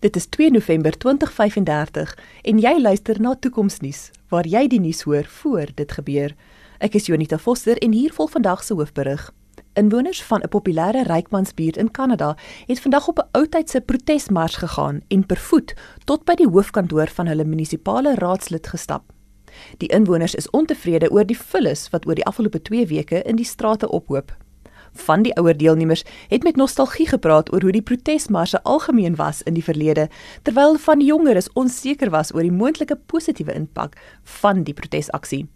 Dit is 2 November 2035 en jy luister na Toekomsnuus waar jy die nuus hoor voor dit gebeur. Ek is Jonita Foster en hier volg vandag se hoofberig. Inwoners van 'n populêre rykmansbuurt in Kanada het vandag op 'n oudtydse protesmars gegaan en per voet tot by die hoofkantoor van hulle munisipale raadslid gestap. Die inwoners is ontevrede oor die vullis wat oor die afgelope 2 weke in die strate ophoop van die ouer deelnemers het met nostalgie gepraat oor hoe die protesmarse algemeen was in die verlede, terwyl van die jongeres onseker was oor die moontlike positiewe impak van die protesaksie.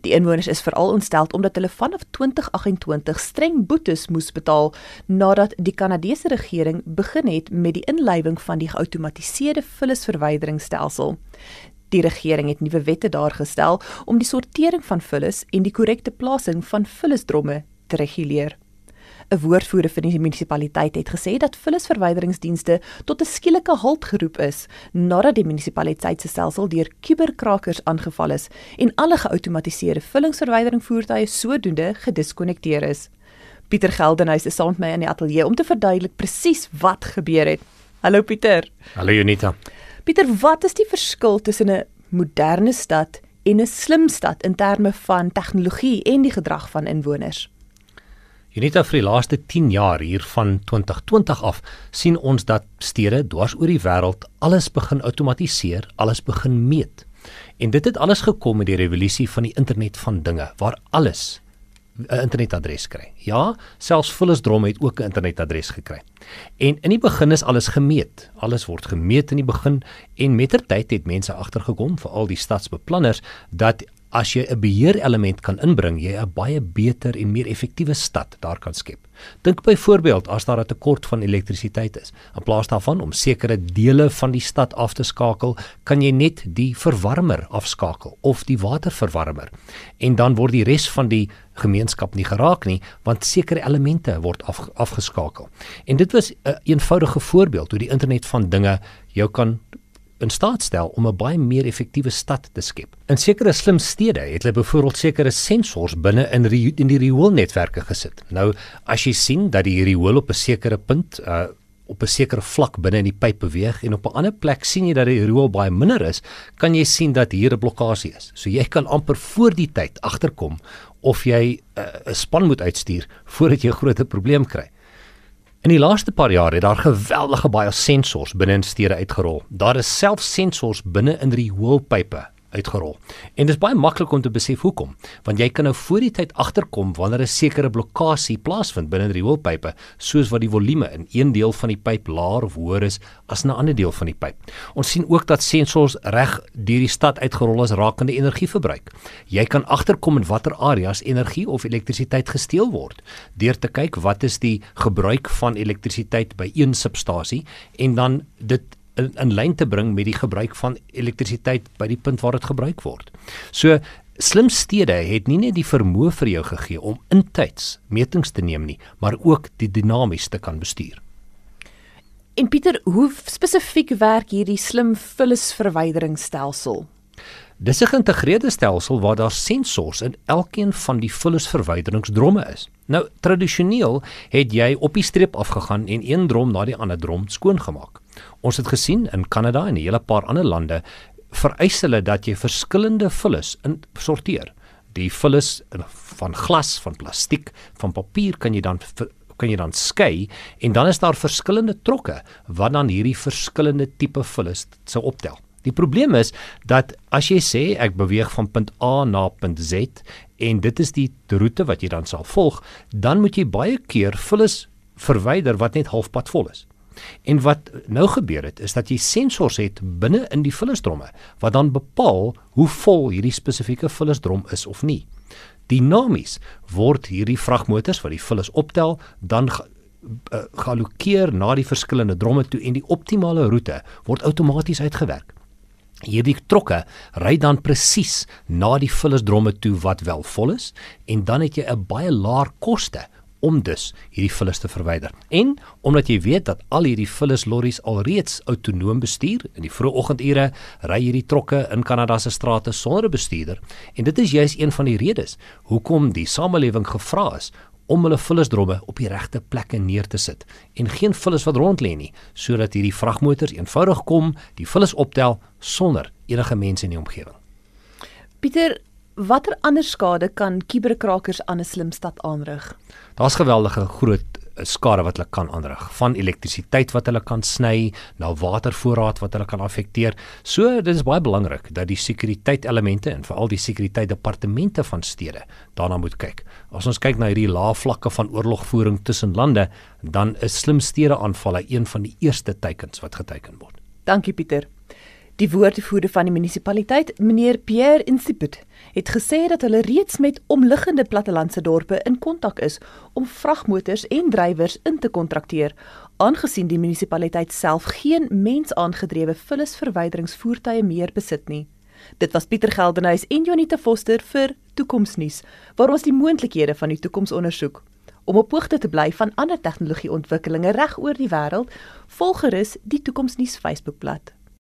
Die inwoners is veral ontstel omdat hulle vanaf 2028 streng boetes moes betaal nadat die Kanadese regering begin het met die inlywing van die geoutomatiseerde vullisverwyderingsstelsel. Die regering het nuwe wette daar gestel om die sortering van vullis en die korrekte plasing van vullisdromme te reguleer. 'n woordvoerder vir die munisipaliteit het gesê dat vullisverwyderingsdienste tot 'n skielike halt geroep is nadat die munisipaliteit se stelsel deur kuberkrakers aangeval is en alle geautomatiseerde vullingsverwydering voertuie sodoende gediskonnekteer is. Pieter Geldenhuys is saam met my in die ateljee om te verduidelik presies wat gebeur het. Hallo Pieter. Hallo Junita. Pieter, wat is die verskil tussen 'n moderne stad en 'n slim stad in terme van tegnologie en die gedrag van inwoners? Unita vir die laaste 10 jaar hier van 2020 af sien ons dat stede dwars oor die wêreld alles begin outomatiseer, alles begin meet. En dit het alles gekom met die revolusie van die internet van dinge waar alles 'n internetadres kry. Ja, selfs vullisdrom het ook 'n internetadres gekry. En in die begin is alles gemeet. Alles word gemeet in die begin en mettertyd het mense agtergekom, veral die stadsbeplanners, dat as jy 'n beheerelement kan inbring, jy 'n baie beter en meer effektiewe stad daar kan skep. Dink byvoorbeeld as daar 'n tekort van elektrisiteit is, in plaas daarvan om sekere dele van die stad af te skakel, kan jy net die verwarmer afskakel of die waterverwarmer. En dan word die res van die gemeenskap nie geraak nie, want sekere elemente word af, afgeskakel. En dit was 'n een eenvoudige voorbeeld hoe die internet van dinge jou kan in staat stel om 'n baie meer effektiewe stad te skep. In sekere slim stede het hulle byvoorbeeld sekere sensors binne in in die rioolnetwerke gesit. Nou as jy sien dat die riool op 'n sekere punt uh op 'n sekere vlak binne in die pyp beweeg en op 'n ander plek sien jy dat die riool baie minder is, kan jy sien dat hier 'n blokkade is. So jy kan amper voor die tyd agterkom of jy uh, 'n uh, span moet uitstuur voordat jy 'n groot probleem kry. In die laaste paar jaar het daar geweldige baie sensors binne in stede uitgerol. Daar is selfs sensors binne in die hoëpype uitgerol. En dit is baie maklik om te besef hoekom, want jy kan nou voor die tyd agterkom wanneer 'n sekere blokkade plaasvind binne die rioolpype, soos wat die volume in een deel van die pyp laer of hoër is as 'n ander deel van die pyp. Ons sien ook dat sensors reg deur die stad uitgerol is rakende energieverbruik. Jy kan agterkom in watter areas energie of elektrisiteit gesteel word deur te kyk wat is die gebruik van elektrisiteit by een substasie en dan dit in, in lyn te bring met die gebruik van elektrisiteit by die punt waar dit gebruik word. So slim stede het nie net die vermoë vir jou gegee om intyds metings te neem nie, maar ook die dinamies te kan bestuur. En Pieter, hoe spesifiek werk hierdie slim vullisverwyderingsstelsel? Dis 'n geïntegreerde stelsel waar daar sensors in elkeen van die vullisverwyderingsdromme is. Nou, tradisioneel het jy op die streep afgegaan en een drom na die ander drom skoongemaak. Ons het gesien in Kanada en 'n hele paar ander lande vereis hulle dat jy verskillende vullis in sorteer. Die vullis van glas, van plastiek, van papier kan jy dan kan jy dan skei en dan is daar verskillende trokke wat dan hierdie verskillende tipe vullis sou optel. Die probleem is dat as jy sê ek beweeg van punt A na punt Z en dit is die roete wat jy dan sal volg, dan moet jy baie keer vullis verwyder wat net halfpad vol is. En wat nou gebeur het is dat jy sensors het binne in die vullisdromme wat dan bepaal hoe vol hierdie spesifieke vullisdrom is of nie. Dinamies word hierdie vragmotors wat die vullis optel dan uh, geallokeer na die verskillende dromme toe en die optimale roete word outomaties uitgewerk. Hierdie trokke ry dan presies na die vullisdromme toe wat wel vol is en dan het jy 'n baie laer koste om dus hierdie vullis te verwyder. En omdat jy weet dat al hierdie vullis lorries alreeds autonoom bestuur in die vroeë oggendure, ry hierdie trokke in Kanada se strate sonder 'n bestuurder en dit is juis een van die redes hoekom die samelewing gevra is om hulle vullisdromme op die regte plekke neer te sit en geen vullis wat rond lê nie, sodat hierdie vragmotors eenvoudig kom, die vullis optel sonder enige mense in die omgewing. Pieter, watter ander skade kan kuberkrakers aan 'n slim stad aanrig? Daar's geweldige groot skade wat hulle kan aanrig, van elektrisiteit wat hulle kan sny na watervoorraad wat hulle kan affekteer. So dit is baie belangrik dat die sekuriteitelemente en veral die sekuriteitdepartemente van stede daarna moet kyk. As ons kyk na hierdie lae vlakke van oorlogvoering tussen lande, dan is slim stede aanvalle een van die eerste teikens wat geteken word. Dankie Pieter. Die woordvoerder van die munisipaliteit, meneer Pierre Insipit, het gesê dat hulle reeds met omliggende plattelandse dorpe in kontak is om vragmotors en drywers in te kontrakteer, aangesien die munisipaliteit self geen mensaangedrewe vullisverwyderingsvoertuie meer besit nie. Dit was Pieter Geldenhuys en Jonita Foster vir Toekomsnuus, waar ons die moontlikhede van die toekoms ondersoek. Om op hoogte te bly van ander tegnologieontwikkelinge reg oor die wêreld, volg gerus die Toekomsnuus Facebookblad.